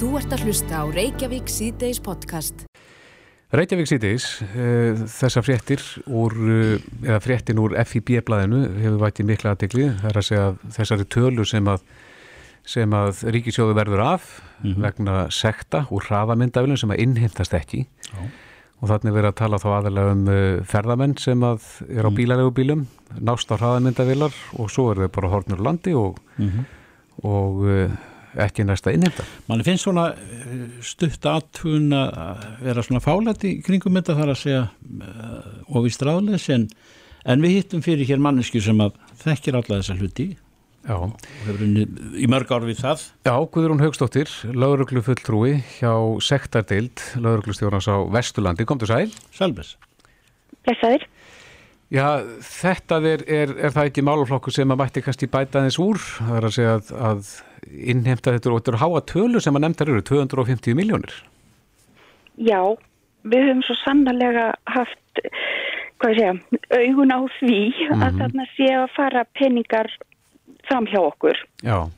Þú ert að hlusta á Reykjavík síðdeis podcast. Reykjavík síðdeis, uh, þessar fréttir úr, uh, eða fréttin úr FIB-blæðinu hefur vætið mikla aðdegli. Það er að segja að þessari tölu sem að, sem að ríkisjóðu verður af vegna sekta úr hraðamyndafilin sem að innheimtast ekki. Já. Og þannig verður að tala þá aðalega um uh, ferðamenn sem að er á bílalegu bílum, nást á hraðamyndavilar og svo er þau bara hornur landi og, og uh, ekki næsta innheimta. mann finnst svona eh, stutt aðtun að vera svona fálætt í kringum þetta þar að segja uh, og við stráðleis en, en við hittum fyrir hér mannesku sem að þekkir alla þessa hluti Já. og hefur í mörg ár við það Já, Guðrún Haugstóttir, lauruglu fulltrúi hjá sektardeild lauruglustjórnans á Vesturlandi. Komdu sæl. Selbes. Blessaður. Já, þetta er, er, er það ekki málaflokku sem að mætti kannski bæta aðeins úr. Það er að segja að, að innheimta þetta og þetta eru háa tölu sem að nefndar eru, 250 miljónir. Já, við höfum svo sannarlega haft, hvað ég segja, augun á því að þarna sé að fara peningar fram hjá okkur Já,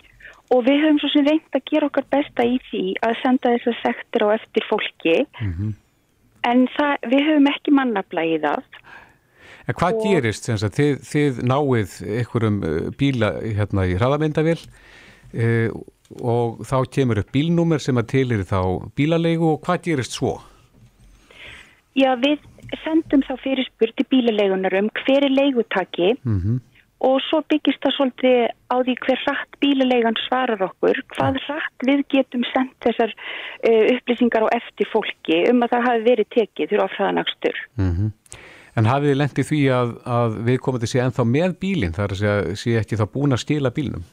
og við höfum svo sem reynd að gera okkar besta í því að senda þessar sektir á eftir fólki en það, við höfum ekki mannabla í það. En hvað Og- gerist þið, þið náið einhverjum uh, bíla hérna í hraðamyndavél uh, og þá kemur upp bílnúmer sem að til er þá bílalegu og hvað gerist svo? Já, við sendum þá fyrirspurt til bílalegunar um hver er leigutaki Mm og svo byggist það svolítið á því hver hratt bílalegan svarar okkur, hvað hratt við getum sendt þessar uh, upplýsingar á eftir fólki um að það hafi verið tekið fyrir ofraðanakstur. Mm En hafið þið lent í því að, að við komum til að sé ennþá með bílinn, það er að sé ekki þá búin að skila bílnum?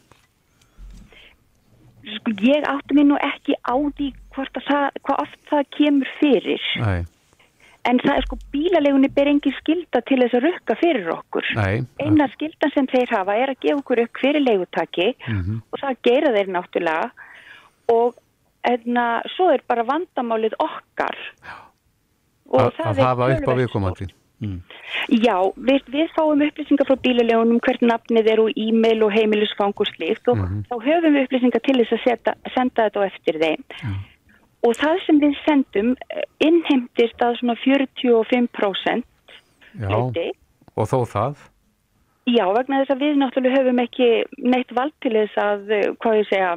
Sko, ég átti mig nú ekki á því það, hvað oft það kemur fyrir, Nei, en það er sko bílalegunni ber engin skilda til þess að rukka fyrir okkur. nei. Eina skildan sem þeir hafa er að gefa okkur upp fyrir leigutaki Mhm. og það gera þeir náttúrulega og enna, svo er bara vandamálið okkar. Og Að, það að hafa upp á töluvert viðkomandi. Já, við, við fáum upplýsingar frá bílalegunum hvert nafnið er og e-mail og heimilisfang og slíkt og þá höfum við upplýsingar til þess að seta, senda þetta á eftir þeim. Og það sem við sendum eh, innheimtist að svona 45% Já, og þó það. Já, vegna þess að við náttúrulega höfum ekki neitt vald til þess að, eh, hvað ég segja,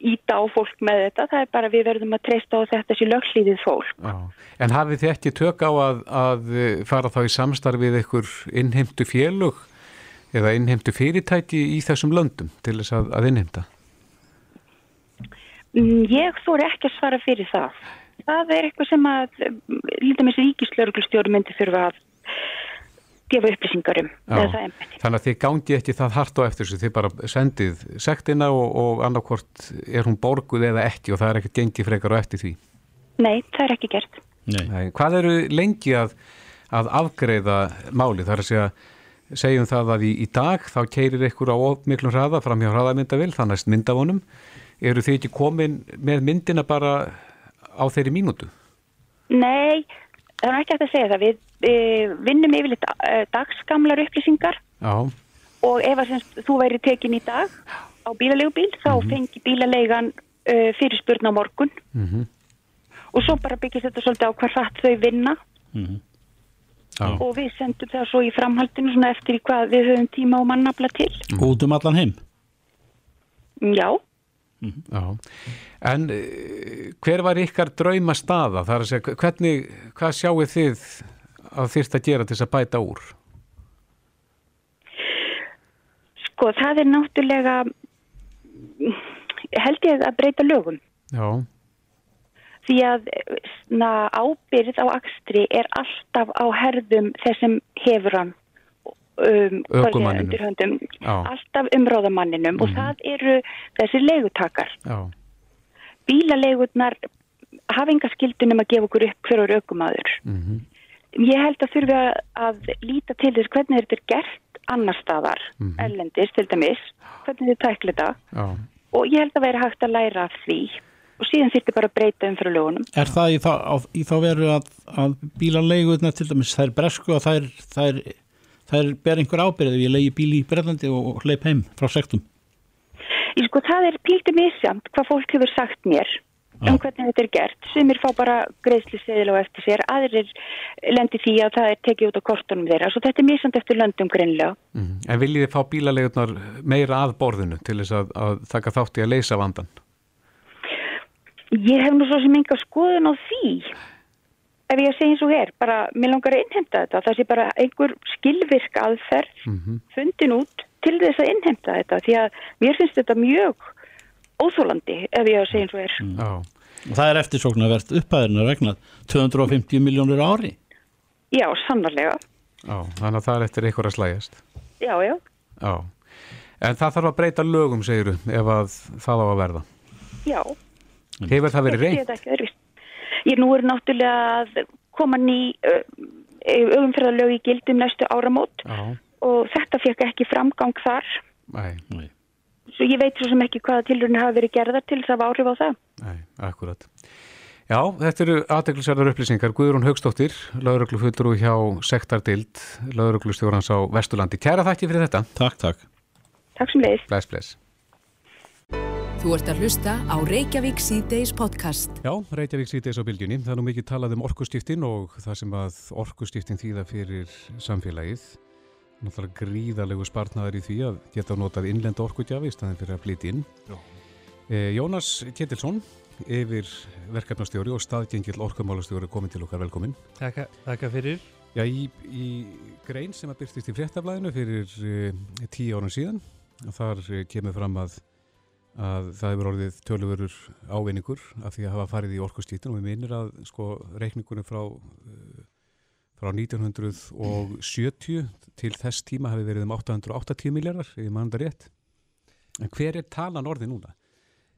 íta á fólk með þetta. Það er bara við verðum að treysta á þetta sér lögslíðið fólk. Já. En hafið þið ekki tök á að, að eh, fara þá í samstarfið ykkur innheimtu félug eða innheimtu fyrirtæki í þessum löndum til þess að, að innheimta? Mm, Ég þóri ekki að svara fyrir það. Það er eitthvað sem að, lítið með þessi ríkislauruglustjóri myndi þurfa að gefa upplýsingar um. Þannig að þið gangi ekki það hart á eftir þessu, þið bara sendið sektina og, og annarkvort er hún borguð eða ekki og það er ekkert gengið frekar á eftir því. Nei, það er ekki gert. Nei. Nei, hvað eru lengi að, að afgreiða máli? Það er að segja, segjum það að í, í dag þá keirir ykkur á miklum hraða fram hjá hraðamyndavill, það næst myndavonum. Eru þið ekki komin með myndina bara á þeirri mínútu? Nei, það er ekki að segja það. Við vinnum yfirleitt e, dagskamlar upplýsingar. Já, og ef að semst, þú væri tekin í dag á bílalegubíl þá fengi bílaleigan e, fyrirspurn á morgun. Mhm. og svo bara byggist þetta svolítið á hvað hratt þau vinna. Já. og við sendum það svo í framhaldinu svona eftir í hvað við höfum tíma og mannafla til. Út um allan heim? Já, Já, en uh, hver var ykkar drauma staða? Það er að segja, hvernig, hvað sjáu þið að þyrst að gera til þess að bæta úr? sko það er náttúrulega held ég að breyta lögum. Já, því að na, ábyrð á akstri er alltaf á herðum þessum hefur hann um, höndum, alltaf umráðamanninum og það eru þessi leigutakar. Já, bílaleigurnar hafa enga skildunum að gefa okkur upp hver og aukumadur mhm, ég held að þurfi að, að líta til þess hvernig þetta er gert annar staðar, ellendis til dæmis hvernig þið tækla þetta. Já. og ég held að vera hægt að læra af því. Og síðan þyrfti bara að breyta um fyrir lögunum. Er það í þá, þá veru að, að bílaleigurna til dæmis þær bresku að þær, þær, þær ber einhver ábyrðið ég leigi bíl í Brellandi og, og hleyp heim frá sektum? Ég sko, það er pílti misjamt hvað fólk hefur sagt mér um hvernig þetta er gert. Sumir fá bara greiðsliseðil á eftir sér, aðrir lendi því að það er tekið út á kortunum þeirra. Svo þetta er misjamt eftir löndum greinlega. Mm. En viljið þið fá bílalegurnar meira að borðinu til þess að, að taka þátt í að leysa vandan? Ég hef nú svo sem enga skoðun á því ef ég segja eins og er, bara mér langar að innhemta þetta, það sé bara einhver skilvirk aðferð fundin út til þess að innhemta þetta því að mér finnst þetta mjög óþólandi ef ég að segja eins og er Já. Og það er eftirsóknarvert upphæðirna vegna 250 miljónur ári. Já, sannarlega Já, þannig að það er eftir einhver að slægjast. Já, já, Já. En það þarf að breyta lögum, segiru, ef að það á að verða. já Hefur það verið reynd? Ég nú er náttúrulega að koma ný auðumferðarlög í gildum næstu áramót Já. og þetta fekk ekki framgang þar Nei, Nei. Svo ég veit svo sem ekki hvaða tilurinn hafa verið gerðar til þess að áhrif á það nei, akkurat. Já, þetta eru aðdeglisverðar upplýsingar. Guðrún Haugstóttir, lauruglu fullur hjá Sektardild, lauruglustjórans á Vesturlandi. Kæra þakki fyrir þetta. Takk, takk. Takk sem leiðis Bless, bless. Þú ert að hlusta á Reykjavík C-Days podcast. Já, Reykjavík sýtis á bylgjunni. Það er nú mikið talað um orkustiftin og það sem að orkustiftin þýða fyrir samfélagið. Náttúrulega gríðarlegu spartnaðar í því að geta notað innlenda orkugjafi í staðin fyrir að flytja inn. Eh, Jónas Kjetilsson, yfir verkefnastjóri og staðgengil orkumálastjóri komin til okkar velkomin. Takka, takka fyrir. Já, í, í grein sem að byrstist í fréttablaðinu fyrir uh, tíu árum síðan, þar uh, kemur fram að, að það hefur orðið tölurverur ávinningur af því að hafa farið í orkustítin og við minnir að sko reikningunum frá, uh, frá 1970 til þess tíma hafi verið um 880 miljardar, ef mann það rétt. En hver er talan orðið núna?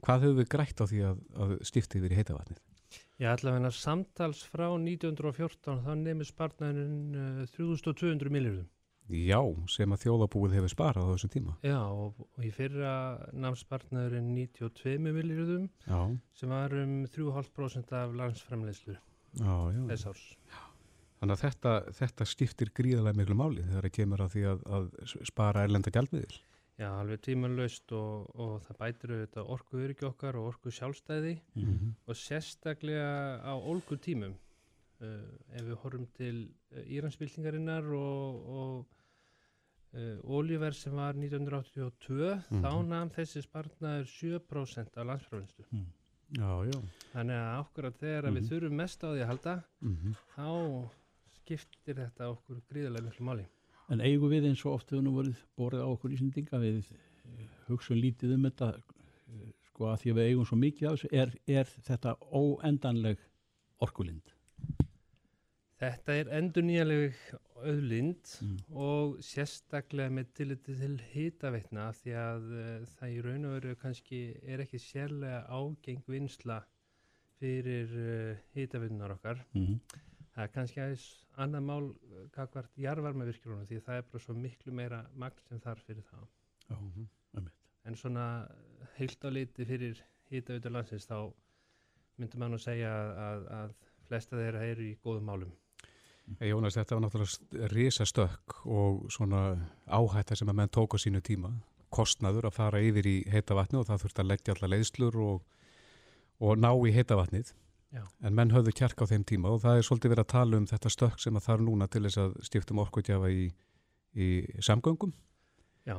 Hvað höfum við grætt á því að, að stiftið verið heita vatnið? Ég ætla að venna samtals frá 1914 þá nefnir spartnæðin uh, 3200 miljardum. Já, sem að þjóðabúið hefur sparað á þessum tíma. Já, og, og í fyrra namn spartnæðurinn 92 miljardum Já, sem var um 3,5% af landsframleyslu já, já. þess árs. Þannig að þetta, þetta skiptir gríðarlega miklu máli þegar það kemur að því að, að spara erlenda gjaldmiðil. Já, alveg tímanlaust og, og það bætir auðvitað orku öryggi okkar og orku sjálfstæði og sérstaklega á ólgu tímum. Uh, ef við horfum til uh, Íransbyltingarinnar og, og uh, olíverð sem var 1982, þá namn þessi spartnaður 7% af landsfrávinstu. Já, já. Þannig að ákvarðat þegar mm við þurfum mest á því að halda, Mm þá skiptir þetta okkur gríðarlega miklu máli. En eigum við eins og oft hefur nú verið borðið á okkur Íslandinga við eh, hugsun lítið um þetta eh, sko að því að við eigum svo mikið af þessu er, er þetta óendanleg orkulind Þetta er endur nýjaleg auðlind Mm. og sérstaklega með tilliti til hitaveitna því að uh, það í raun og veru kannski er ekki sérlega ágeng vinsla fyrir uh, hitaveitnar okkar. mm. Það er kannski aðeins annað mál uh, kakvart jarvarmavirkjurunum því það er bara svo miklu meira magn sem þarf fyrir það. Já, einmitt. En svona heilt á liti fyrir hitaveitur landsins þá myndum maður nú segja að, að, að flesta þeirra eru í góðum málum. Hey, Jónas, þetta var náttúrulega risa stökk og svona áhætta sem að menn tók á sínu tíma, kostnaður að fara yfir í heita vatni og það þurfti að leggja alla leiðslur og, og ná í heita vatnið. Já. En menn höfðu kjark á þeim tíma og það er svolítið verið að tala um þetta stökk sem að þarf núna til þess að stiftum orkutjafa í, í samgöngum. Já,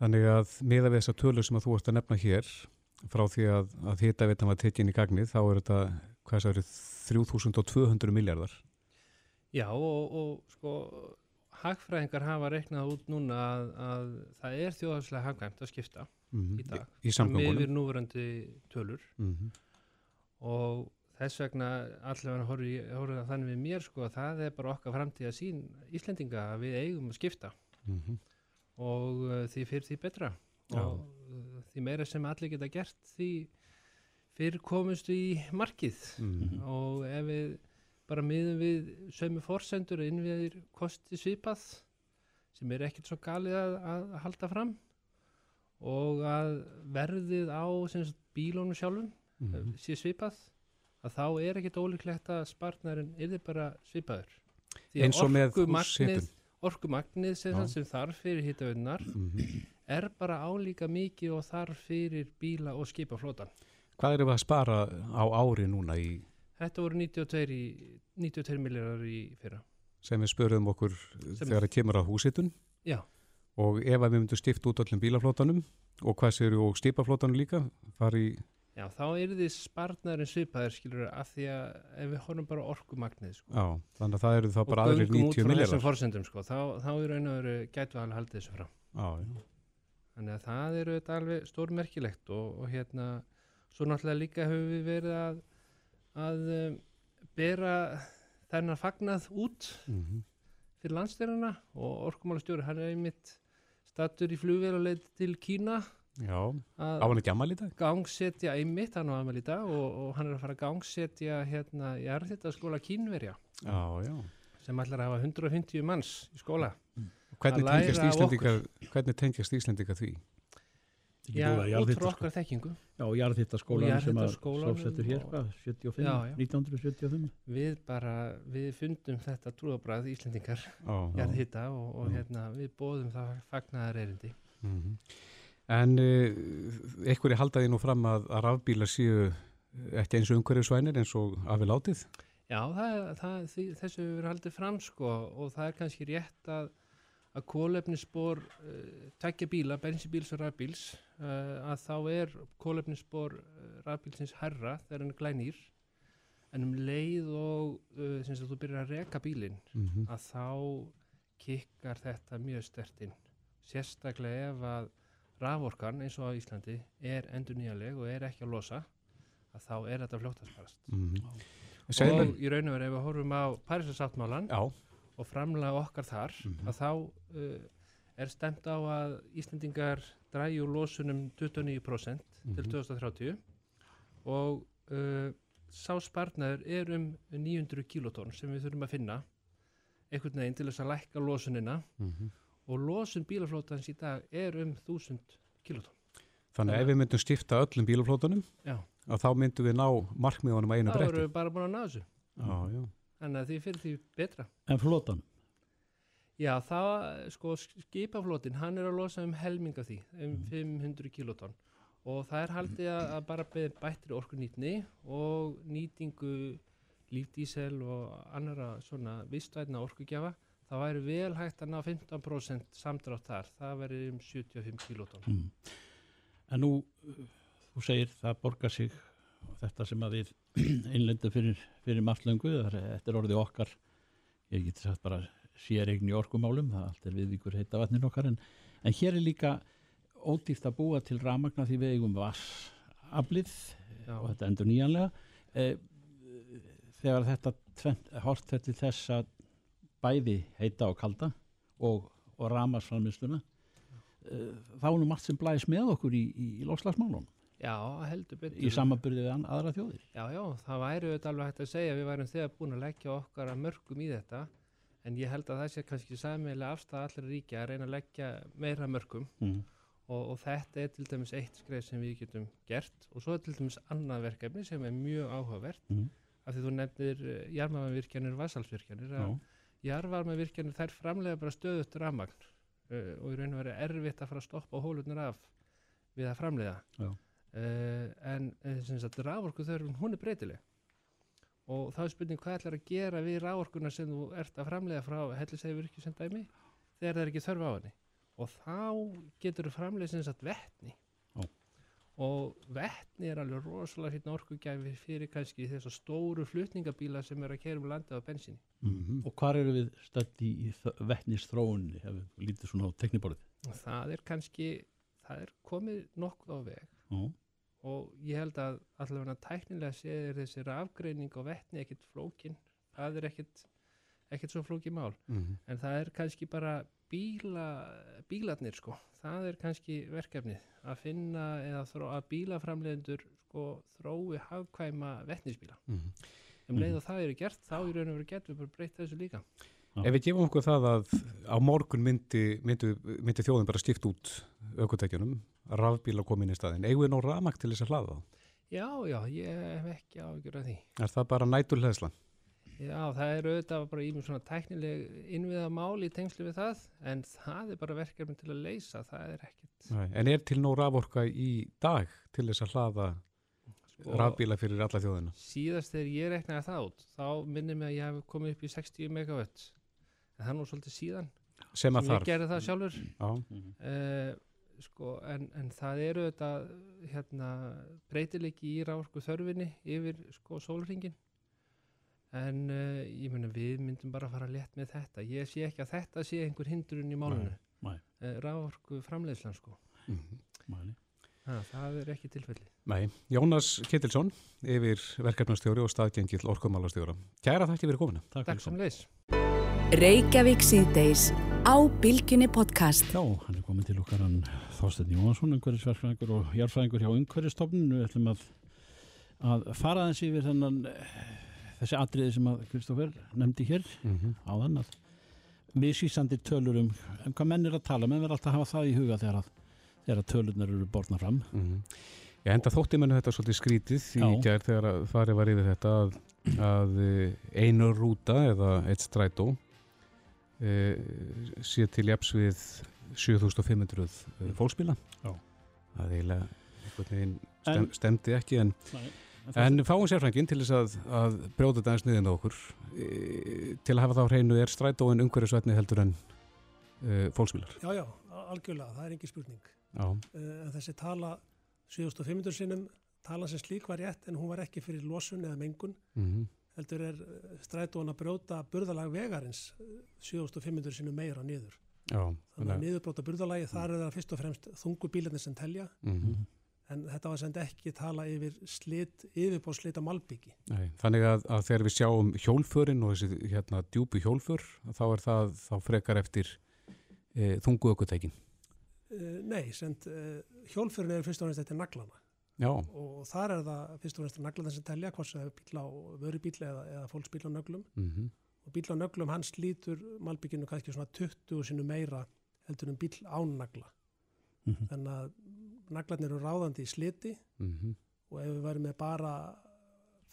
Þannig að miða við þessa tölur sem að þú ert að nefna hér frá því að, að hitavitan var tekinn í gagnið, þá er þetta, hvað það eru, 3200 miljardar. Já og, og sko hagfræðingar hafa reiknað út núna að, að það er þjóðhagslega hagkvæmt að skipta Mm í dag Í samgöngunum. yfir núverandi tölur Mm og þess vegna allavega horfið horfi þannig við mér sko að það er bara okkar framtíða sín Íslendinga að við eigum að skipta -hmm. og uh, því fyrir því betra Já. og uh, því meira sem allir geta gert því fyrir komumst í markið Mm og ef við bara miðum við sömu forsendur að innviðir kosti svipað sem er ekkert svo galið að, að halda fram og að verðið á sem sagt, sjálfum Mhm. sé svipað að þá er ekkert ólíklegt að spartnarinn er bara svipaður því Eins og með orkumagnið, orkumagnið sem, sem þarf fyrir hittavöðunar Mhm. er bara álíka mikið og þarf fyrir bíla og skipaflótan. Hvað erum við að spara á ári núna í, Þetta voru 92, í, 92 miljardar í fyrra. sem við spöruðum okkur þegar það kemur að húsitun Já, og ef að við myndum stifta út öllum bílaflótanum og hvað séu og stipaflótanum líka fari já þá er þið spartnaðurinn svipaðir skilur af því að ef við horfum bara orkumagnið sko, já, þannig að það eru þá og bara aðrir göngum út 90 frá þessum forsendum sko, þá, þá er raun og veru gætu alveg haldið þessu fram. Já, já. Þannig að það eru þetta alveg stórmerkilegt og, og hérna, svo náttúrulega líka höfum við verið að, að um, bera þennan fagnað út Mhm. fyrir landstyrjana og orkumálastjóri, hann er einmitt stattur í flugvél og leið til Kína já. Á að hann ekki ammæli í dag? gangsetja einmitt, hann á aðmæli í dag og, og hann er að fara að gangsetja hérna í arðhættaskóla Kínverja Já, já. sem ætlar að hafa 150 manns í skóla. Hvernig tengjast Íslendinga, hvernig tengjast Íslendinga því? Já, út frá okkar þekkingu. Já, og jarðhittaskólan sem að stofsettur hér, hvað, 75, Já, já. 1975 Við bara, við fundum þetta trúabræð Íslendingar Já. jarðhitta og, og hérna, við bóðum það fagnaðar erindi. Mhm. En uh, einhverju haldaði nú fram að, að rafbílar séu ekki eins og umhverju svænir eins og afi látið? Já, það, það, því, þessu hefur haldið fram sko og það er kannski rétt að, að kólefnisspor uh, takja bíla, bensibíls og rafbíls uh, að þá er kólefnisspor uh, rafbílsins herra þegar hann er glænýr. En um leið og sem þú byrjar að reka bílinn Mm að þá kikkar þetta mjög stertinn sérstaklega ef að raforkan eins og á Íslandi er endur nýjaleg og er ekki að losa að þá er þetta fljótt að sparast -hmm. og í raun og veru ef við horfum á Parísasáttmálan Já, og framlega okkar þar Mhm. að þá uh, er stemt á að Íslendingar dræju losunum 29% til Mhm. 2030 og uh, sá spartnaður er um 900 kilotonn sem við þurfum að finna einhvern veginn til þess að lækka losunina Mhm. Og losun bílaflótans í dag er um 1000 kilotonn. þannig að ef við myndum stifta öllum bílaflótunum að þá myndum við ná markmiðunum að einu þá erum við bara búin að ná þessu. Já, já. Þannig að því fyrir því betra. En flotan, Já, það, sko, skipaflótin, hann er að losa um helming af því, um 500 kilotonn og það er haldið að, að bara beð bættri orkunýtni og nýtingu lífdísel og annara svona vistvætna orkugjafa, það væri vel hægt að ná 15% samdrátt þar, það væri um 75 kilotonn. mm. en nú þú segir það borgar sig þetta sem að við innlendum fyrir, fyrir marglöngu, þetta er orðið okkar ég geti sagt bara sér eigin í orkumálum, það allt er viðvíkur heita vatnin okkar, en, en hér er líka ódýrt að búa til ramagna því við eigum vassaflið Já. og þetta endur nýjanlega eh, þegar þetta hort þetta til þess að bæði heita og kalda og, og ramasframlýsluna eh, þá er nú margt sem blæðis með okkur í, í, í lofslagsmálun Já, heldur betur. í samanbyrði við aðra þjóðir Já, já, það væri auðvitað alveg hægt að segja að við værum þegar búin að leggja okkar að mörgum í þetta en ég held að það sé kannski sæmiðlega afstæða allra ríkja að reyna að leggja meira mörgum mm. og, og þetta er til dæmis eitt skreif sem við getum gert og svo er til dæmis annað verkefni sem er mjög áhugavert Mm. af því þú nefnir jarmavirkjanir og vassalsvirkjanir Já. Jarvarmavirkjanir þær framlega bara stöðut rafmagn uh, og í raun og veru erfitt að fara að stoppa hólunar af við að framlega uh, en uh, sem sagt raforku þörfun hún er breytileg. Og þá er spurning hvað ætlar að gera við raforkuna sem þú ert að framlega frá helliseivirkju sem dæmi þegar það er ekki þörf á henni? Og þá getur þú framlega sem sagt vettni. Og vettni er alveg rosalega hérna orkugæfi fyrir kannski þessar stóru flutningabíla sem er að kera um landið á bensinni Mhm. og hvar eru við stödd í, vettnistróunni ef við lítið svona á tekniborðið það er kannski það er komið nokkuð á veg Já. og ég held að allavega tæknilega séð er þessi rafgreining á vettni ekkit flókin það er ekkit, ekkit svo flókin mál Mhm. en það er kannski bara bíla, bílarnir sko. Það er kannski verkefnið að finna eða þró, að bílaframlegendur sko þrói hagkvæma vettnisbíla Mhm. um leið og það eru gert þá í raun og veru getur við bara breytt þessu líka. Ef við gefum okkur það að á morgun myndi, myndi, myndi þjóðin bara stifta út aukutækjunum, rafbíla komin í staðin, eigum við ná rafmagn til þess að hlaða já já ég hef ekki ágjör að því. Er það bara nætur hlæðsla? Já, það eru auðvitað bara í mjög svona tæknileg innviða mál í tengslu við það en það er bara verkefni til að leysa það er ekkit Nei, En er til nóg raforka í dag til þess að hlaða sko, rafbíla fyrir alla þjóðina? síðast þegar ég reknaði það út þá minnir mig að ég hef komið upp í 60 megawatt en það er nú svolítið síðan Sem sem ég gerði það sjálfur. Já, uh, sko, en, en það eru þetta hérna, breytileiki í ráorku þörfinni yfir sko, sólringin en uh, ég meina við myndum bara að fara létt með þetta ég sé ekki að þetta sé einhver hindrun í málunu Nei, uh, ráorku framleiðslan sko mhm. mæli. ha, það er ekki tilfelli Nei, Jónas Ketilsson yfir verkefnastjóri og staðgengill orkumálastjóra. Kæra þakki fyrir komuna. Takk, Takk fyrir sem leis Reykjavík síðdeis á Bilginni podcast. Já, hann er komin til okkar hann Þorstein Jónsson, umhverfisverkfræðingur og jarfræðingur hjá umhverfistofnun við ætlum að, að fara aðeins yfir þennan eh, þessi atriði sem að Kristoffer nefndi hér Mm -hmm. áðan að misvísandi tölur um, um hvað menn er að tala menn verður alltaf að hafa það í huga þegar að, þegar að tölurnar eru borðna fram Ég enda þótti mennu þetta svolítið skrítið í Já. gær þegar að farið var yfir þetta að, að eh, einu rúta eða eitt strætó e, sé til japs við 7500 eh, fólksbíla. Já. Það eiginlega stemdi ekki en En fáum sérfrængin til þess að, að brjóta þetta eins niðin á okkur e, til að hafa þá hreinu er strætóin umhverfisvætni heldur en e, fólksbílar. Já, já, algjörlega, það er engin spurning. Já, en þessi tala 7500 sinnum, tala sem slík var rétt en hún var ekki fyrir losun eða mengun. mm Heldur er uh, strætóin að brjóta burðalag vegarins uh, 7500 sinnum meira niður. já, Þannig að niðurbróta burðalagi, þar er það fyrst og fremst þungu bílarnir sem telja, mm en þetta var sem ekki tala yfir slit, yfirbóð slita malbyggi. Nei, þannig að, að þegar við sjáum hjólförin og þessi hérna djúpu hjólför þá er það þá frekar eftir e, þungu ökutækin. Uh, nei, sem uh, hjólfyrin er fyrst og fremst eftir naglana Já, og þar er það fyrst og fremst naglana sem telja, hvort sem það er bíl á vörubíl eða, eða fólksbíl á nöglum. mm og bíl á nöglum hann slítur malbygginu kannski svona 20 sinu meira heldur en bíl án nagla Mhm. þannig að naglarnir eru ráðandi í sliti mhm, og ef við værum með bara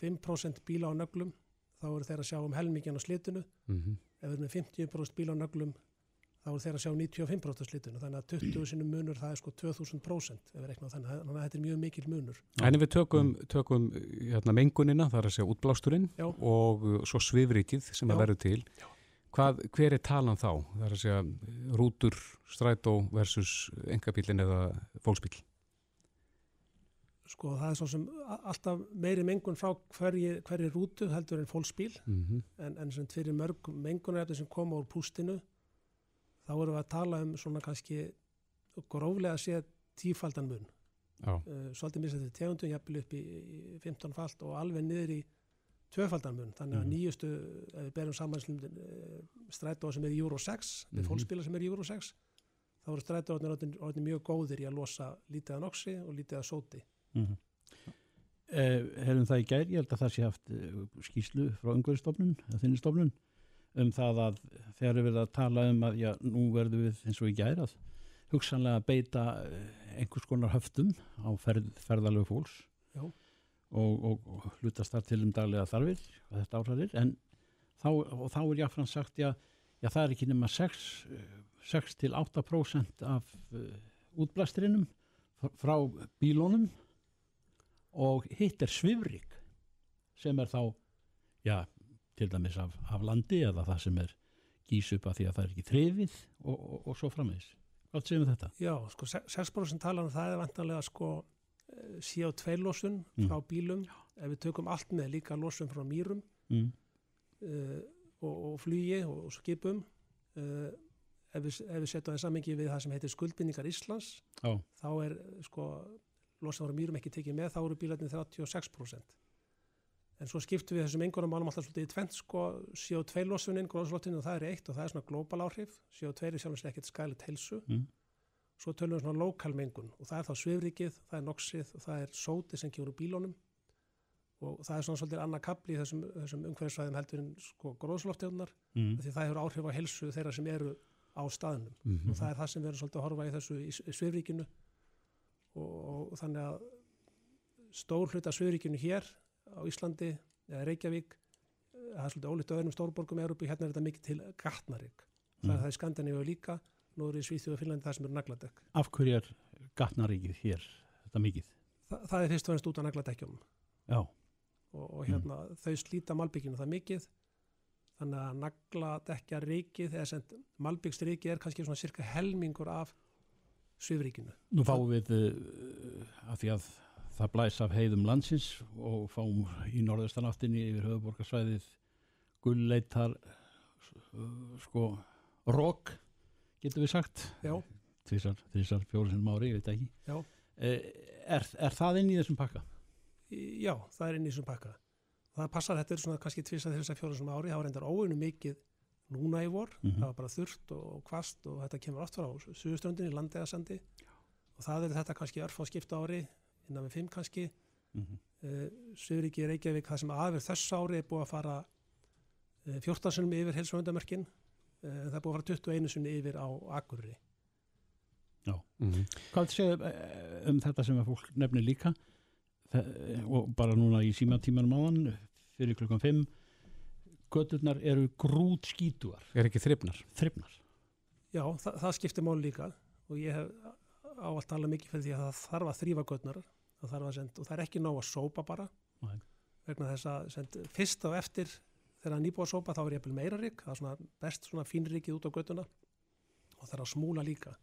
5% bíla á nöglum þá eru þeir að sjá um helmingin á slitinu mhm. ef við erum með 50% bíla á nöglum þá eru þeir að sjá um 95% á slitinu þannig að 20 sinu munur það er sko 2000% ef við reiknum á þannig, að þetta er mjög mikil munur En ef við tökum, tökum hérna, mengunina, það er að segja útblásturinn Já. og uh, svo svifrikið sem að Já. verður til, Hvað, hver er talan þá? Það er að segja rútur, strætó versus engabílin eða fólksbíl. Sko það er svo sem alltaf meiri mengun frá hverji, hverji rútu heldur en fólksbíl. Mm en, en sem fyrir mörg mengunarefni sem koma úr pústinu þá erum við að tala um svona kannski gróflega að sé tífaldan mun. Uh, svolítið misað til tegundum, jafnvel upp í, í 15 falt og alveg niður í tvöfaldan mun, þannig að Mhm. nýjustu ef við berum saman uh, strætóa sem er í Euro 6, við Mhm. fólksbíla sem er í Euro 6 þá eru strætóarnir orðnir, orðnir mjög góðir í að losa lítið af noksi og lítið af sóti Mm eh, Hefum það í gær, ég held að það sé haft eh, skýslu frá umhverfistofnun, eða þinni stofnun, um það að þegar við verðum að tala um að já, nú verðum við eins og í gær að hugsanlega beita eh, einhvers konar höftum á ferð, ferðalögu fólks og, og, og hlutast þar til um daglega þarfir og þetta áhræðir en þá, og þá er jáfnfram sagt já, já það er ekki nema 6, eh, 6 til 8% af uh, útblæstrinum fr- frá bílónum og hitt er svifrik sem er þá já, til dæmis af, af landi eða það sem er gís upp að því að það er ekki þrifið og, og, og svo framvegis Hvað segjum við þetta? Já, sko 6% talan það er vantanlega sko eh, CO2 losun Mm. frá bílum ef við tökum allt með líka losun frá mýrum Mm. uh, og, og flugi og, skipum uh, ef, við, við setjum það í sammengi við það sem heitir skuldbindningar Íslands Já, þá er sko losun frá mýrum ekki tekið með, þá eru bílarnir 36% en svo skiptum við þessum engunum málum alltaf svolítið í tvent sko CO2 losunin, gróðslottinu og það er eitt og það er svona global áhrif, CO2 er sjálfins ekkert skælit helsu mm. svo tölum við svona lokal mengun og það er þá svifrikið, það er noxið og það er sóti sem úr bílónum og það er svona svolítið annað kapli í þessum, þessum umhverfisvæðum heldur en sko gróðsloftegundar Mm. því það hefur áhrif á helsu þeirra sem eru á staðnum Mhm. og það er það sem við erum svolítið að horfa í þessu í, í svifrikinu og, og þannig að stór hluta svifrikinu hér á Íslandi eða Reykjavík það er svolítið ólítið öðrum stórborgum í Európu, hérna er þetta mikið til gatnarík. Það er það í Skandinavíu líka, er í Svíþjóð og Finnlandi það sem eru nagladekk. Af hverju er gatnaríkið hér þetta mikið? Þa, það er fyrst og ennst út af nagladekkjum Já, og, og hérna þau slíta malbygginu það mikið þannig að nagladekkja ríkið eða sem malbyggsríkið er kannski svona cirka helmingur af svifríkinu. nú fáum við uh, að því að það blæs af heiðum landsins og fáum í norðustanáttinni yfir höfuborgarsvæðið gullleitar uh, sko rók getur við sagt Já, tvisar, tvisar, fjóru sinum ári, ég veit ekki Já. Eh, er, er það inn í þessum pakka? já, það er inn í þessum pakka. Það passar, þetta er svona kannski tvisa þess að fjóra sem ári, það var reyndar óinu mikið núna í vor, Mhm. það var bara þurrt og kvast og þetta kemur oft frá suðuströndinni, landegasandi og það er þetta kannski örf á skipta ári, innan við fimm kannski, Mm -hmm. uh, Suðuríki Reykjavík, það sem aðverð þess ári er búið að fara uh, 14 sunnum yfir helsvöndamörkin, uh, það er búið að fara 21 sunni yfir á Akurri. Mhm. Hvað segir eh, um þetta sem að fólk nefnir líka Þa, og bara núna í símatímanum áðan fyrir klukkan 5 göturnar eru grút skítuar Er ekki þrifnar? þrifnar Já, það, það skiptir máli líka og ég hef áallt talað mikið fyrir því að það þarf að þrýfa götnar það þarf að senda, og það er ekki nóg að sópa bara Nei. vegna þess að send, fyrst og eftir þegar það er nýbúið að sópa þá er ég meira rík, það er svona best svona fínrikið út á göttuna og það er að smúla líka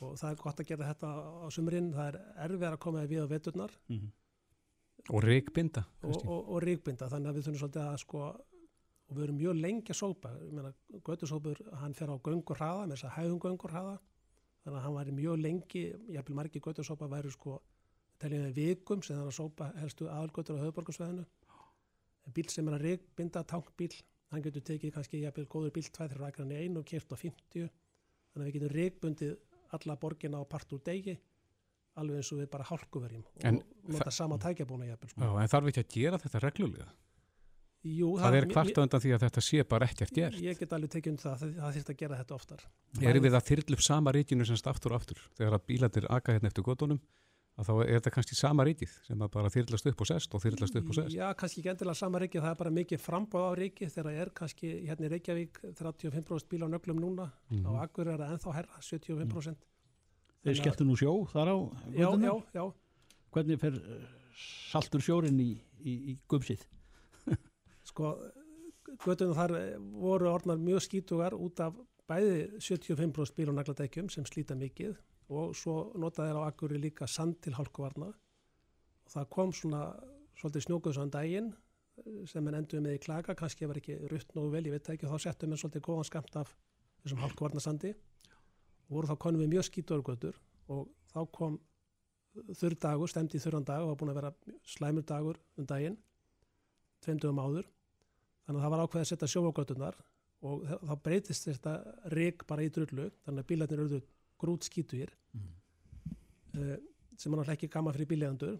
og það er gott að gera þetta á sumrin, það er erfið að koma við á veturnar mm -hmm. Og reikbinda? og, og, og ríkbinda þannig að við þurfum svolítið að sko og við erum mjög lengi að sópa. Ég meina, göttusópur, hann fer á göngur hraða með þess að hægum göngur hraða þannig að hann væri mjög lengi, ég hef margir göttusópa væri sko, teljum við vikum sem þannig að sópa helstu aðalgötur á höfuborgarsveðinu bíl sem er að ríkbinda tankbíl, hann getur tekið kannski jafnvel góður bíl 2-3 rækran í einu kert á 50, þannig að við getum ríkbundið alla borgina á part úr degi alveg eins og við bara hálkuverjum. En nota sama tækjabúna jafnvel sko. Já, en þarf ekki að gera þetta reglulega? Jú, Það er mér- kvarta undan því að þetta sé bara ekkert gert. Ég get alveg tekið um það, það, það þýrt að gera þetta oftar. Erum við að þyrla upp sama ríkinu semst aftur og aftur? Þegar að bílandir aka hérna eftir gotunum, að þá er þetta kannski sama ríkið sem að bara þyrlast upp og sest og þyrlast upp og sest. Já, kannski ekki endilega sama ríki, það er bara mikið frambáð á ríki þegar er kannski hérna í Reykjavík 35% bíl á nöglum núna, Mhm. á Akkur er það ennþá herra, 75%. Þeir Þannig að- skelltu nú sjó þar á Já, já, já, Hvernig fer eh, saltur sjórin í, í, í gumsið? sko, göttunum þar eh, voru orðnar mjög skítugar út af bæði 75% bíl á nagladekjum sem slíta mikið og svo notaði þeir á Akkurri líka sand til hálkuvarna. Og það kom svona svolítið snjókuð svona daginn eh, sem en endur með í klaka, kannski var ekki rutt nógu vel, ég veit ekki, og þá settum við svolítið góðan skamt af þessum hálkuvarnasandi. Og voru þá konum við mjög skítuargötur og þá kom þurr dagur, stemdi í þurran dag og var búin að vera slæmur dagur um daginn, tveimdugum áður. Þannig að það var ákveðið að setja sjófagötunar og þá breytist þetta rík bara í drullu, þannig að bílarnir eru grút skítugir Mm. uh, sem er náttúrulega ekki gaman fyrir bílegandur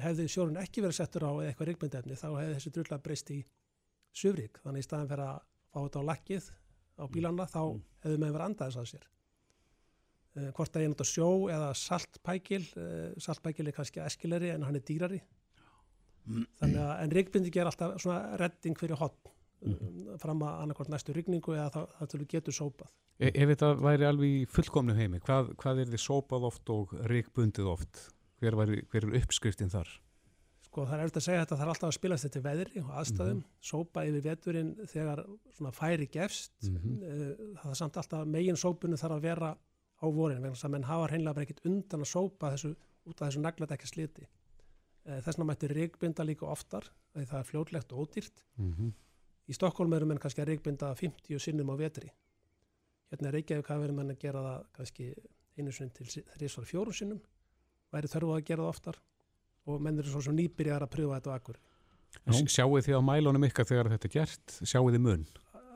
hefði sjórun ekki verið settur á eða eitthvað ríkmyndefni þá hefði þessi drulla breyst í sufrík, þannig í staðan fyrir að fá þetta á lakkið á bílanna þá Mm. hefði með verið andaðis að sér hvort að ég nota sjó eða saltpækil uh, saltpækil er kannski eskileri en hann er dýrari þannig að en ríkbinding er alltaf svona redding fyrir hotn Mhm. fram að annarkvort næstu rigningu eða það, það til þú getur sópað E ef þetta væri alveg í fullkomnu heimi, hvað, hvað er þið sópað oft og ríkbundið oft? Hver, væri, hver er uppskriftin þar? Sko það er eftir að segja þetta, það er alltaf að spilast þetta veðri og aðstæðum, sópa yfir veturinn þegar svona færi gefst, mm það er samt alltaf megin sópunni þarf að vera á vorin, vegna þess að menn hafa hreinlega bara ekkit undan að sópa þessu, út af þessu naglat ekki sliti. Þess vegna mætti ríkbinda líka oftar, því það er fljótlegt og ódýrt. Mm Í Stokkólum eru menn kannski að ríkbinda 50 sinnum á vetri. Hérna er Reykjavík hafa verið menn að gera það kannski einu sinni til þrísvar fjórum sinnum, væri þörfu að gera það oftar og menn eru svo sem nýbyrjar að pröfa þetta á akkur. Já. Sjáu þið á mælunum ykkar þegar þetta er gert? Sjáu þið mun?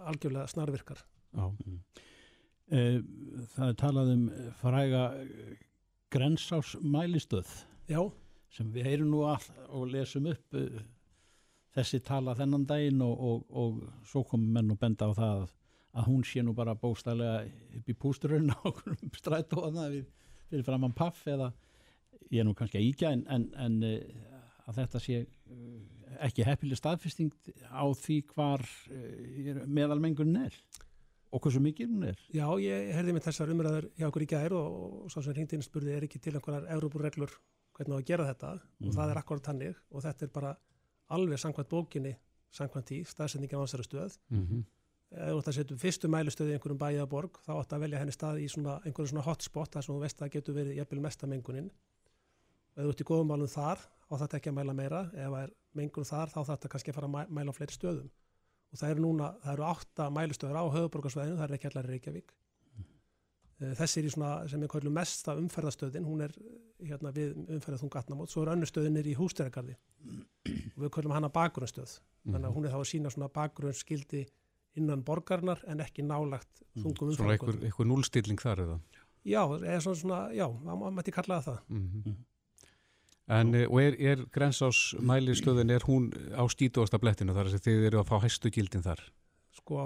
algjörlega snarvirkar. Já. Eh, Það er talað um fræga eh, grensás mælistöð Já, sem við heyrum nú all og lesum upp uh, þessi tala þennan daginn og, og, og svo komum menn og benda á það að, hún sé nú bara bókstælega upp í pústurinn á okkur strætóðana fyrir framann paff eða ég er nú kannski að íkja en, en, en að þetta sé ekki heppileg staðfesting á því hvar meðalmengun er og hversu mikið hún er. Já, ég herði með þessar umræður hjá okkur í gær og, og svo sem hringtinn spurði er ekki til einhverjar Európúreglur hvernig á að gera þetta mm. og það er akkurat tannig og þetta er bara alveg samkvæmt bókinni, samkvæmt í staðsendingi á ansæra stöð. Mm -hmm. Ef þú ætti að setja fyrstu mælustöði í einhverjum bæja borg þá ætti að velja henni stað í svona, einhverjum svona hotspot þar sem þú veist að það getur verið jæfnvel mestamengunin. Ef þú ert í góðum málum þar þá þarf þetta ekki að mæla meira. Ef það er mengun þar þá þarf þetta kannski að fara að mæla á fleiri stöðum og það eru núna, það eru átta mælustöður á höfuborgarsvæðinu, það er ekki allar í Reykjavík mm. þessi er í svona sem er kallið mesta umferðastöðin hún er hérna við umferðað þung gatnamót svo er önnu stöðin er í hústæragarði mm. og við kallum hana bakgrunnstöð mm. þannig að hún er þá að sína svona bakgrunnsskildi innan borgarnar en ekki nálagt mm. þungum umferðað Svona einhver núlstilling þar eða? Já, eða svona, svona já, maður mætti kallaða það -hmm. En, eh, og er, er grensásmælistöðin, er hún á stítuasta blettinu þar að þið eru að fá hæstu gildin þar? Sko,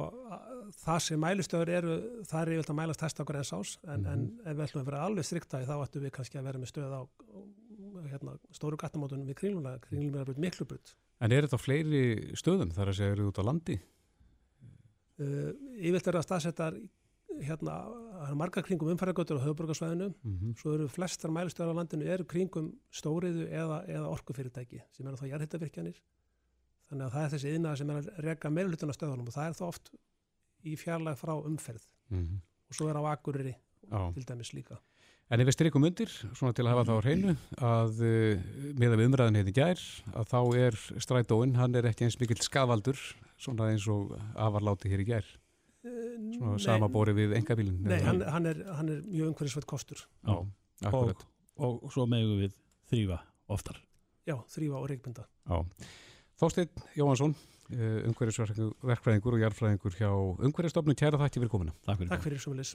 það sem mælistöður eru, það er yfirlega að mælast hæst á grensás, en, mm -hmm. en ef við ætlum að vera alveg striktæði þá ættum við kannski að vera með stöð á hérna, stóru gattamótunum við kringluna, kringluna er miklu brutt. En er þetta fleiri stöðum þar að segja eru út á landi? Uh, yfirlega er það staðsettar hérna, það er marga kringum umfæragötur á höfuborgarsvæðinu, mm -hmm. svo eru flestar mælustöðar á landinu eru kringum stóriðu eða, eða orkufyrirtæki sem er þá jarðhittavirkjanir þannig að það er þessi yðna sem er að rega meirulutuna stöðunum og það er þá oft í fjarlag frá umferð. Mm -hmm. og svo er á Akureyri til dæmis líka. En ef við strykum undir, svona til að hafa það á hreinu að uh, með að við umræðin hefði gær, að þá er strætóinn, hann er ekki eins mikill skavaldur svona eins og afarláti hér í gær Svona samabóri við engabílinn? Nei, hann, hann, er, hann er mjög umhverfisveit kostur. Já, akkurat. Og, og svo megu við þrýfa oftar. Já, þrýfa og reikmynda. Já. Þósteinn Jóhansson, eh, umhverfisverkfræðingur og jarfræðingur hjá Umhverfistofnun. Kæra þakki fyrir komina. Takk fyrir. Takk fyrir svo meðlis.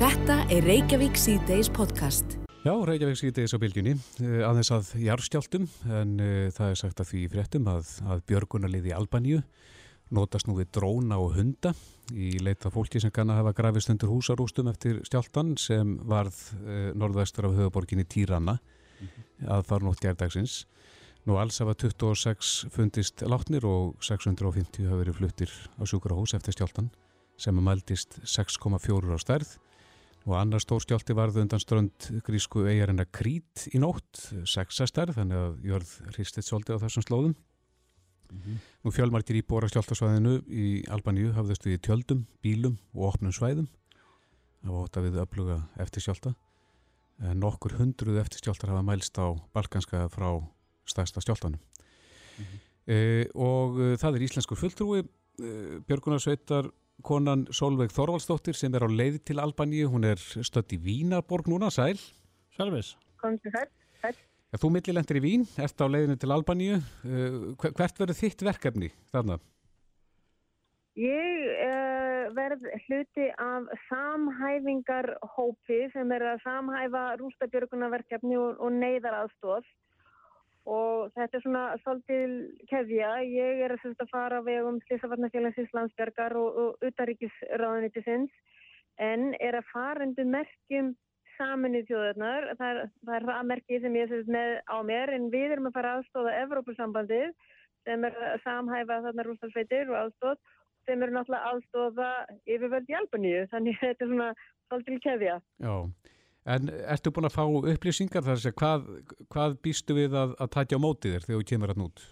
Þetta er Reykjavík C-Days podcast. Já, Reykjavík C-Days á bylgjunni. Eh, aðeins að jarfstjáltum, en uh, það er sagt að því fréttum að, að Björgunarliði Albaníu notast nú við dróna og hunda í leita fólki sem kann að hafa grafist undir húsarústum eftir stjáltan sem varð eh, norðvestur af höfuborginni Týranna mm -hmm. að fara nótt gerðdagsins. Nú alls hafa 26 fundist látnir og 650 hafa verið fluttir á sjúkrahús eftir stjáltan sem að mældist 6,4 á stærð og annar stór stjálti varð undan strönd grísku eigarina Krít í nótt, 6 að stærð, þannig að jörð hristið svolítið á þessum slóðum. Mm -hmm. Nú fjölmartir íbúar á skjáltasvæðinu í Albaníu hafðust við tjöldum, bílum og opnum svæðum. Það var ótaf við öfluga eftir skjálta. En nokkur hundruð eftir skjáltar hafa mælst á balkanska frá stærsta skjáltanum. Mm -hmm. e, og e, það er íslenskur fulltrúi, e, Björgunarsveitar konan Solveig Þorvaldsdóttir sem er á leið til Albaníu. Hún er stött í Vínarborg núna, sæl. Sælvis. Komið til þess. Þú millilendir í Vín, ert á leiðinu til Albaníu. Eh, hvert verður þitt verkefni þarna? Ég uh, verð hluti af samhæfingarhópi sem er að samhæfa rústabjörgunarverkefni og, og neyðaraðstóð og þetta er svona svolítil kefja. Ég er að fara á vegum Sliðsafarnafélagsins landsbergar og, og utaríkisráðanitisins en er að fara undir merkjum saminuð þjóðarnar, það, er það merkið sem ég sést með á mér en við erum að fara aðstóða Evrópussambandið sem er að samhæfa þarna rústalsveitir og aðstóð sem eru náttúrulega aðstóða yfirvöld í Albaníu, þannig þetta er svona svolítil keðja. Já, en ertu búin að fá upplýsingar þar segja, hvað, hvað býstu við að, að takja á mótið þér þegar þú kemur að nút?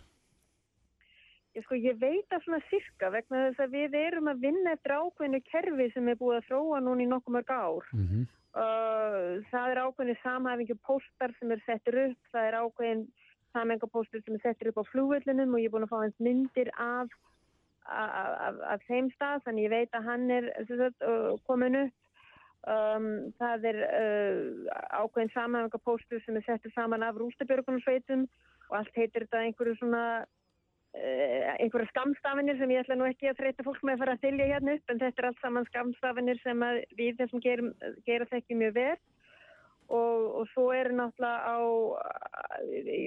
Ég, sko, ég veit að svona sirka vegna þess að við erum að vinna eftir ákveðinu kerfi sem er búið að þróa núna í nokkuð mörg ár. Mm -hmm. Það er ákveðin samhæfingu póstar sem er settur upp, það er ákveðin samhæfingapóstur sem er settur upp á flúvöldunum og ég er búin að fá hans myndir af, af, af, af þeim stað, þannig ég veit að hann er sagt, komin upp. Um, það er uh, ákveðin samhæfingapóstur sem er settur saman af rústabjörgunarsveitum og allt heitir þetta einhverju svona einhverja skamstafinir sem ég ætla nú ekki að þreita fólk með að fara að þylja hérna upp en þetta er allt saman skamstafinir sem við þessum gerum, gera þekki mjög verð og, og svo er náttúrulega á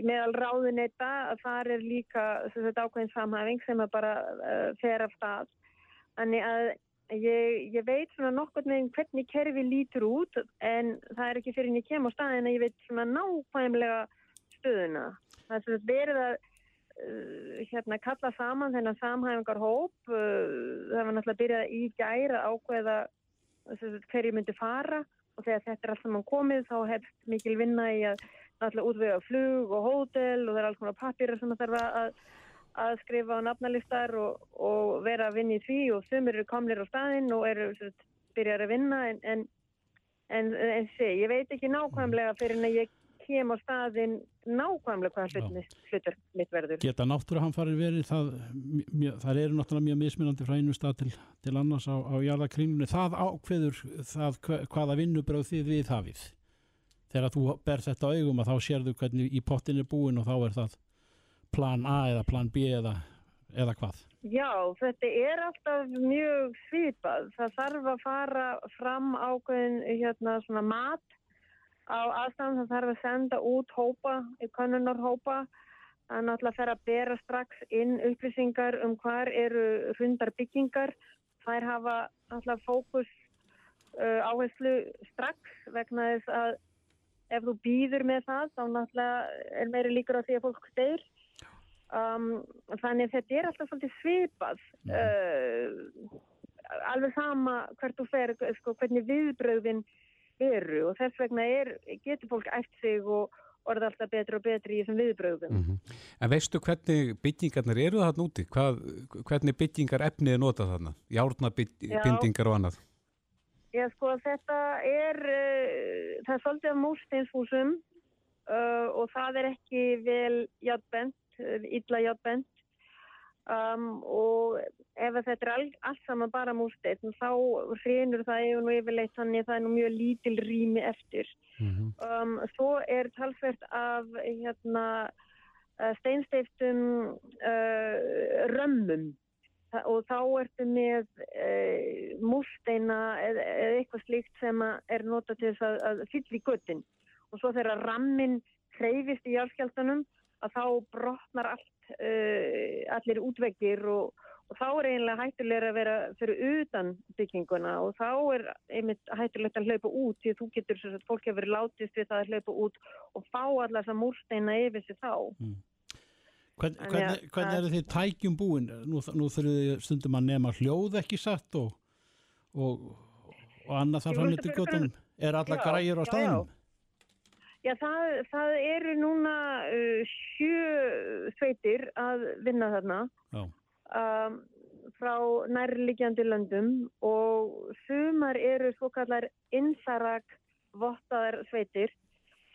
meðal ráðuneyta að það er líka þetta ákveðin samhæfing sem að bara uh, fer af stað. Þannig að ég, ég veit svona nokkur með hvernig kerfi lítur út en það er ekki fyrir en ég kem á stað en ég veit svona nákvæmlega stöðuna. Það er sagt verið að hérna, kalla saman þennan samhæfingar hóp. Uh, það var náttúrulega byrjað í gæra ákveða sagt, hverju myndi fara og þegar þetta er allt saman komið þá hefst mikil vinna í að náttúrulega útvega flug og hótel og það er alls konar pappir sem það þarf að, að skrifa á nafnalistar og, og vera að vinna í því og þumur eru komlir á staðinn og eru byrjar að vinna en, en, en, en sé, ég veit ekki nákvæmlega fyrir en að ég kem á staðinn nákvæmlega hvað hlut, hlutur mitt verður. Geta náttúruhamfarir verið, það, mjö, það eru náttúrulega mjög mismunandi frá einu stað til, til annars á, á jarðakringunni. Það ákveður það hvaða vinnubröð þið við hafið. Þegar þú ber þetta augum að þá sérðu hvernig í pottin er búin og þá er það plan A eða plan B eða, eða hvað. Já, þetta er alltaf mjög svipað. Það þarf að fara fram ákveðin hérna svona mat á aðstæðan það þarf að senda út hópa, kannunarhópa að náttúrulega fer að bera strax inn upplýsingar um hvar eru hundar byggingar. Þær hafa náttúrulega fókus uh, áherslu strax vegna þess að ef þú býður með það þá náttúrulega er meiri líkur á því að fólk steyr um, þannig þetta er alltaf svolítið svipað uh, alveg sama hvert þú fer sko, hvernig viðbröðin eru og þess vegna er, getur fólk eftir sig og orða alltaf betri og betri í þessum viðbröðum. Mm -hmm. En veistu hvernig byggingarnir eru það núti? Hvað, hvernig byggingar efnið er notað þarna? Járnabindingar og annað? Já, sko, þetta er, uh, það er svolítið af múrsteinshúsum uh, og það er ekki vel játbent, illa játbent Um, og ef þetta er all, allt saman bara múrsteinn þá hrenur það yfir nú yfirleitt þannig að það er nú mjög lítil rými eftir. Mm -hmm. um, svo er talsvert af hérna, steinsteiftum uh, römmum. Þa, og þá ertu með uh, múrsteina eða, eða eitthvað slíkt sem er notað til þess að, að fyll í göttin og svo þegar rammin hreyfist í járskjáltanum að þá brotnar allt uh, allir útveggir og, og þá er eiginlega hættulega að vera fyrir utan bygginguna og þá er einmitt hættulegt að hlaupa út því að þú getur svo að fólk hefur verið látist við það að hlaupa út og fá allar þessa múrsteina yfir sig þá. Mm. Hvern, hvernig, hvernig eru þið tækjum búin? Nú, nú þurfum við stundum að nema hljóð ekki satt og, og, og annað þar til göttunum. Er alla græjur á staðinum? Já, það, það eru núna uh, sjö sveitir að vinna þarna. Um, frá nærligjandi löndum og sumar eru svo kallar insarak vottaðar sveitir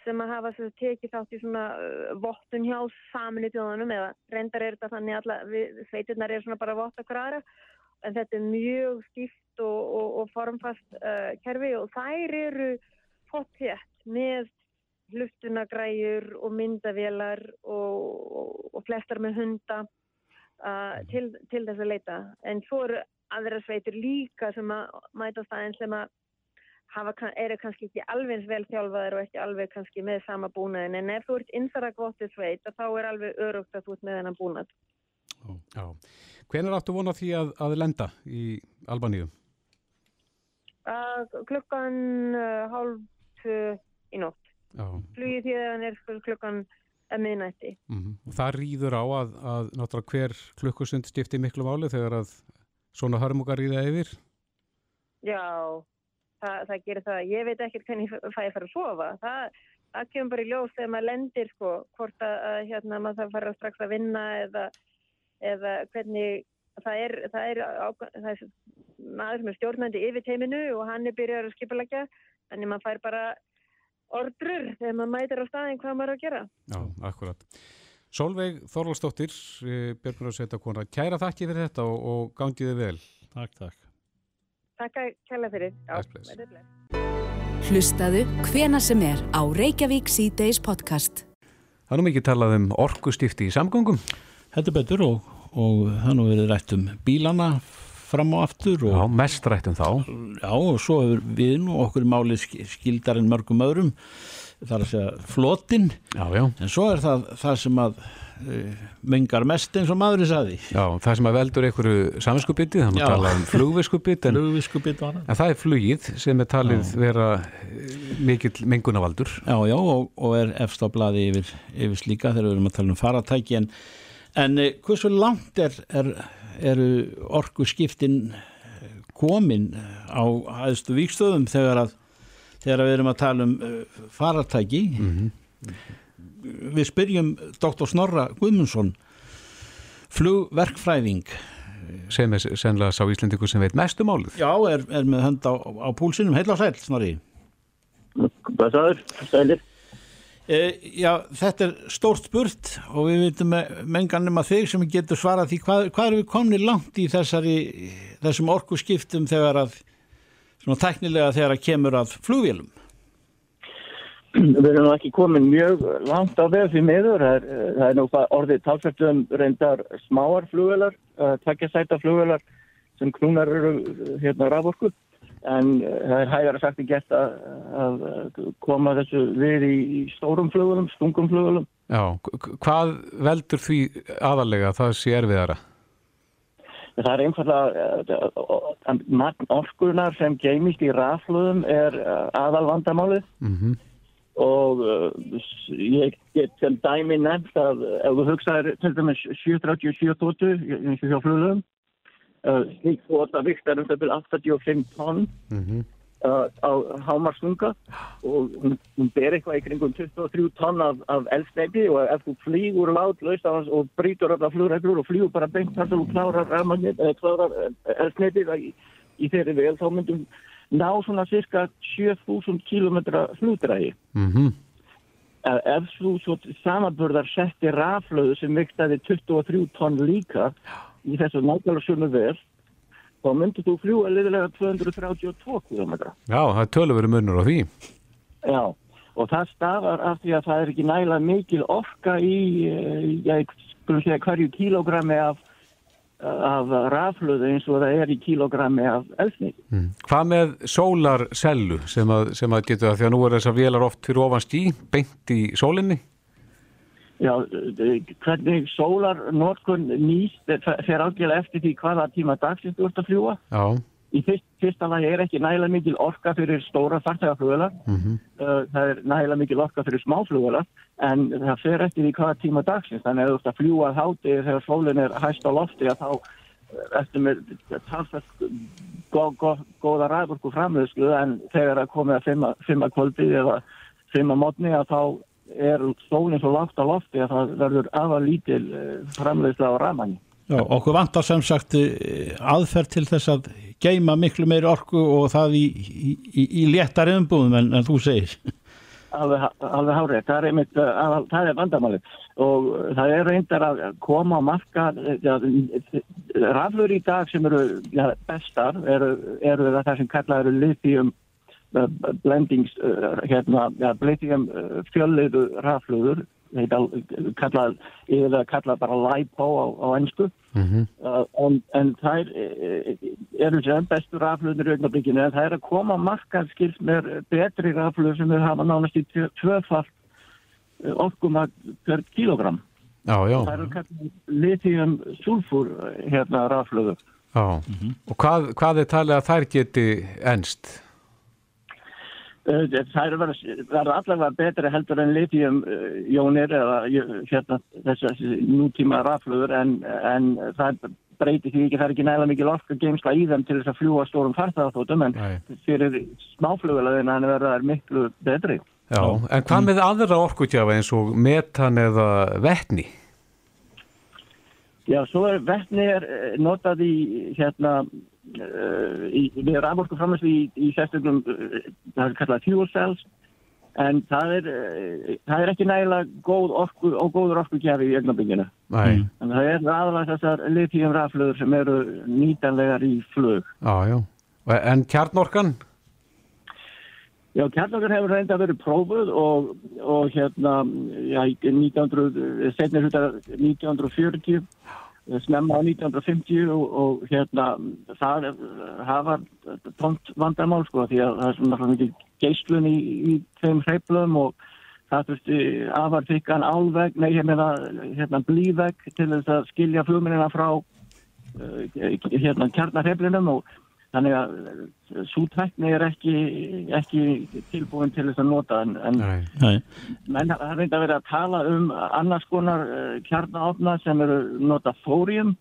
sem að hafa svo, tekið þátt í svona uh, vottun hjá saminu tjóðanum eða reyndar er þetta þannig að sveitirnar er svona bara votta hverjara en þetta er mjög skipt og, og, og formfast uh, kerfi og þær eru potthjætt með hlustunagræjur og myndavélar og, og, og flestar með hunda uh, til, til þess að leita. En svo eru aðra sveitur líka sem að mæta staðin sem að hafa, eru kannski ekki alveg eins vel þjálfaður og ekki alveg kannski með sama búnaðin. En ef þú ert innsaragvottið sveit þá er alveg örugt að þú ert með þennan búnað. Já. Hvenar áttu vona því að, að lenda í Albaníu? Uh, klukkan uh, hálf í nótt flugið því að hann er sko klukkan að miðnætti. Mm -hmm. Það rýður á að, að náttúrulega hver klukkusund stifti miklu máli þegar að svona hörmugar rýða yfir? Já, það, það gerir það. Ég veit ekkert hvernig það er fara að sofa. Það, það kemur bara í ljós þegar maður lendir sko, hvort að, að hérna, maður þarf að fara strax að vinna eða, eða hvernig það er, það er, það er maður sem er stjórnandi yfir teiminu og hann er byrjar að skipalækja, þannig maður fær bara ordrur þegar maður mætir á staðin hvað maður er að gera. Já, akkurat. Solveig Þorvaldsdóttir, eh, Björgunarsveita kona, kæra þakki fyrir þetta og, og gangiði vel. Takk, takk. Takk að kæla fyrir. Já, Hlustaðu hvena sem er á Reykjavík C-Days podcast. Það er nú mikið talað um orkustifti í samgöngum. Þetta er betur og, og það nú verið rætt um bílana fram og aftur og, Já, mest rættum þá. Já, og svo hefur við nú okkur málið skildar en mörgum öðrum þar að segja flotin. Já, já. en svo er það það sem að uh, mengar mest eins og maðurinn saði Já, það sem að veldur einhverju saminskupbytti, það má Já. tala um flugviskupbytt en, það en það er flugið sem er talið vera eh, mikill mengunavaldur Já, já, og, og er efst á blaði yfir, yfir slíka þegar við erum að tala um faratæki en, en uh, hversu langt er, er, eru orku skiptin komin á aðstu víkstöðum þegar að þegar við erum að tala um uh, faratæki við spyrjum Dr. Snorra Guðmundsson flugverkfræðing sem er sennilega sá Íslendingur sem veit mestu málið. Já, er, er með hönd á, á púlsinum heil á sæl, Snorri Blessaður, sælir. E, Já, þetta er stórt spurt og við veitum menganum að þig sem getur svarað því hvað, hvað erum við komni langt í þessari þessum orku skiptum þegar að svona tæknilega þegar að kemur að flugvélum Við erum ekki komin mjög langt á veg fyrir miður. Það er, eh, það er nú orðið talsvægt um reyndar smáar flugvelar, tvekja sæta flugvelar sem knúnar eru eh, hérna raforku. En eh, það er hægara sagt en gert að, að koma þessu við í, í stórum flugvelum, stungum flugvelum. Já, hvað veldur því aðalega að það sé erfiðara? Það er einfallega magn orkunar sem geimist í rafluðum er eh, aðal vandamálið. Mm og uh, ég get sem dæmi nefnt að ef þú hugsaðir til dæmis 737 tótu eins og hjá flugum uh, slík þóta viktar um það byrja 85 tonn -hmm. uh, á hámarsnunga og hún, hún ber eitthvað í kringum 23 tonn af, af eldsneiti og ef þú flýgur látlaust á hans og brýtur alla flugreglur og flýgur bara beint þar sem þú klárar eða klárar eldsneitið í, í þeirri vel þá myndum ná svona cirka 7000 kilometra flugdrægi. Mm ef ef þú svo samanburðar setti raflöðu sem viktaði 23 tonn líka í þessu nákvæmlega sömu vel þá myndir þú fljúa liðilega 232 km. Já, það er töluveri munur á því. Já, og það stafar af því að það er ekki nægilega mikil orka í, eh, ég skulum segja hverju kílógrammi af, af raflöðu eins og það er í kílógrammi af elsnið. Mm. Hvað með sólarsellu sem að, sem að getur það því að nú er þessar vélar oft fyrir ofan stí, beint í sólinni? Já, eh, hvernig sólar notkun nýst eh, fer ágjörlega eftir því hvaða tíma dagsins þú ert að fljúa. Já, Í fyrst, fyrsta lagi er ekki nægilega mikil orka fyrir stóra fartægaflugvelar. mm Uh, það er nægilega mikil orka fyrir smáflugvelar en það fer eftir því hvaða tíma dagsins. Þannig að þú ert að fljúa að háti þegar sólinn er hæst á lofti að þá eftir með talsvægt gó, gó, góða ræðburku framleiðslu en þegar að komið að fimma, fimma kvöldi eða fimma mótni að þá er sólinn svo lágt á lofti að það verður aða lítil uh, framleiðslu á ramanni. Já, okkur vantar sem sagt eh, aðferð til þess að geima miklu meiri orku og það í, í, í, léttari umbúðum en, en þú segir. Alveg, alveg hárið, það er einmitt, uh, aðal- það er vandamálið. Og það er reyndar að koma á marka, ja, raflur í dag sem eru ja, bestar eru, eru það sem kallað eru lithium blendings, uh, hérna, ja, lithium uh, fjölliðu rafluður, kallað, yfir að kallað bara LiPo á, á ennsku -hmm. Uh, en, en þær eh, eru sem bestu rafluður í augnablikinu en það er að koma markað skils með betri rafluður sem við hafa nánast í tvö- tvöfalt eh, orkuma per kilogram. já, já, Það eru kallað lithium sulfur eh, hérna rafluður. já. Og hvað, hvað er talið að þær geti enst? Það eru verið, verið allavega betri heldur en lithium uh, jónir eða uh, hérna, þessar nútíma rafluður en, en það breytir því ekki, það er ekki nægilega mikil orka geimsla í þeim til þess að fljúa stórum farþáðatótum en Nei. fyrir smáflugulaðina hann verða þær miklu betri. Já, en hvað með aðra orkutjafa eins og metan eða vetni? Já, svo er vetni er eh, notað í hérna í, við raforku framherslu í, í sérstökum uh, það er kallað fuel cells en það er, uh, það er ekki nægilega góð orku og góður orkugjafi í ögnabinginu. Nei, En það er aðalega þessar lithium rafluður sem eru nýtanlegar í flug. já, já. Og- En kjarnorkan? Já, kjarnokkur hefur reynda verið prófuð og, og hérna, já, í 1900, setnir hluta 1940, snemma á 1950 og, og hérna, það hafa tónt vandamál, sko, því að það er svona mikið geislun í, í þeim hreiflum og það þurfti afarþykkan álveg, nei meina hérna blíveg til þess að skilja flugminnina frá uh, hérna kjarnarheflinum og þannig að svo tækni er ekki, ekki tilbúin til þess að nota en, en Nei. menn það er reynda að vera að tala um annars konar uh, kjarnaofna sem eru nota fórium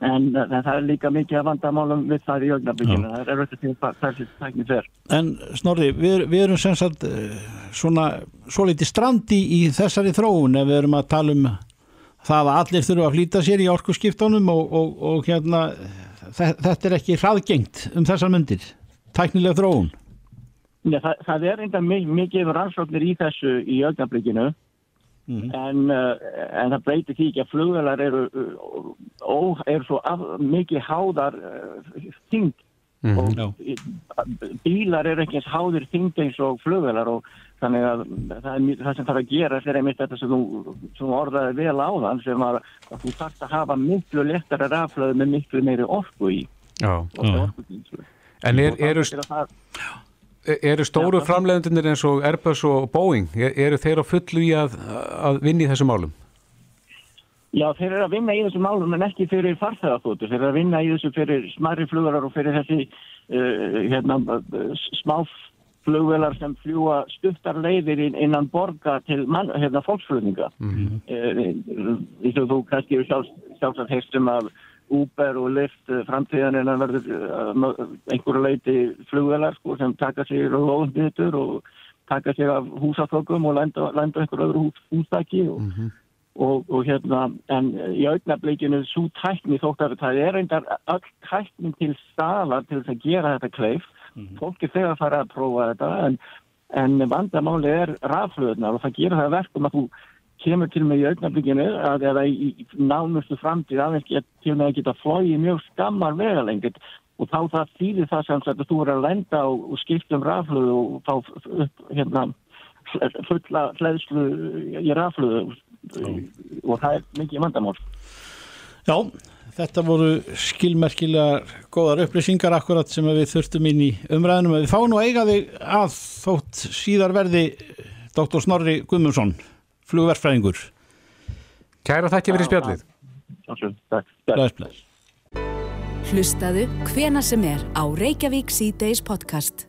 en uh, það er líka mikið að vandamálum við það í ögnabíkinu, það er auðvitað til hvað þessi tækni fer. En Snorri, við, við erum sem sagt eh, svona svo litið strandi í þessari þróun ef við erum að tala um það að allir þurfa að flýta sér í orkuskiptunum og, og, og hérna þetta er ekki hraðgengt um þessar myndir tæknilega þróun. Já, það, það er reynda mikið rannsóknir í þessu í ögnabíkinu en, uh, en það breytir því ekki að flugvelar eru, ó, eru svo af, mikið háðar uh, þyngd. Og Já. í- bílar eru ekki eins háðir þyngd eins og flugvelar og þannig að það, er, það sem þarf að gera er einmitt þetta sem þú, þú orðaði vel á þann sem að, að þú þarft að hafa miklu lettara raflöðu með miklu meiri orku í Já. orkugeymslu. En er, eru, er það- eru stóru Já. framleiðendunir eins og Airbus og Boeing, er- eru þeir á fullu í að, að vinna í þessum málum? Já, þeir eru að vinna í þessum málum en ekki fyrir farþegaþóttu. Þeir eru að vinna í þessu fyrir smarri flugarar og fyrir þessi uh, hérna, uh, smáflugvelar sem fljúa stuttar leiðir inn, innan borga til mann, hérna, fólksflutninga. Mm -hmm. þú kannski eru sjálf, sjálfsagt heistum af Uber og Lyft uh, framtíðan en það verður uh, einhverju leiti flugvelar sko, sem taka sig lóðbyttur og taka sig af húsafökum og lenda, lenda einhverju öðru hús, húsdæki og og, og hérna, en í augnablikinu svo tækni þótt að það er reyndar öll tækning til staðar til þess að gera þetta kleif fólk er þegar að fara að prófa þetta en, en vandamáli er raflöðunar og það gera það að verkum að þú kemur til með í augnablikinu að eða í, í nánustu framtíð aðeins get, til með að geta flóið mjög skammar vegalengit og þá það þýðir það sem sagt að þú er að lenda og, og skipta um raflöðu og þá upp hérna fulla hlæðslu í raflöðu og það er mikið vandamál. Já, þetta voru skilmerkilega góðar upplýsingar akkurat sem við þurftum inn í umræðinum við fáum nú að eiga þig að þótt síðar verði Dr. Snorri Guðmundsson flugverfræðingur Kæra þakki fyrir spjallið. Hlustaðu hvena sem er á Reykjavík C-Days podcast.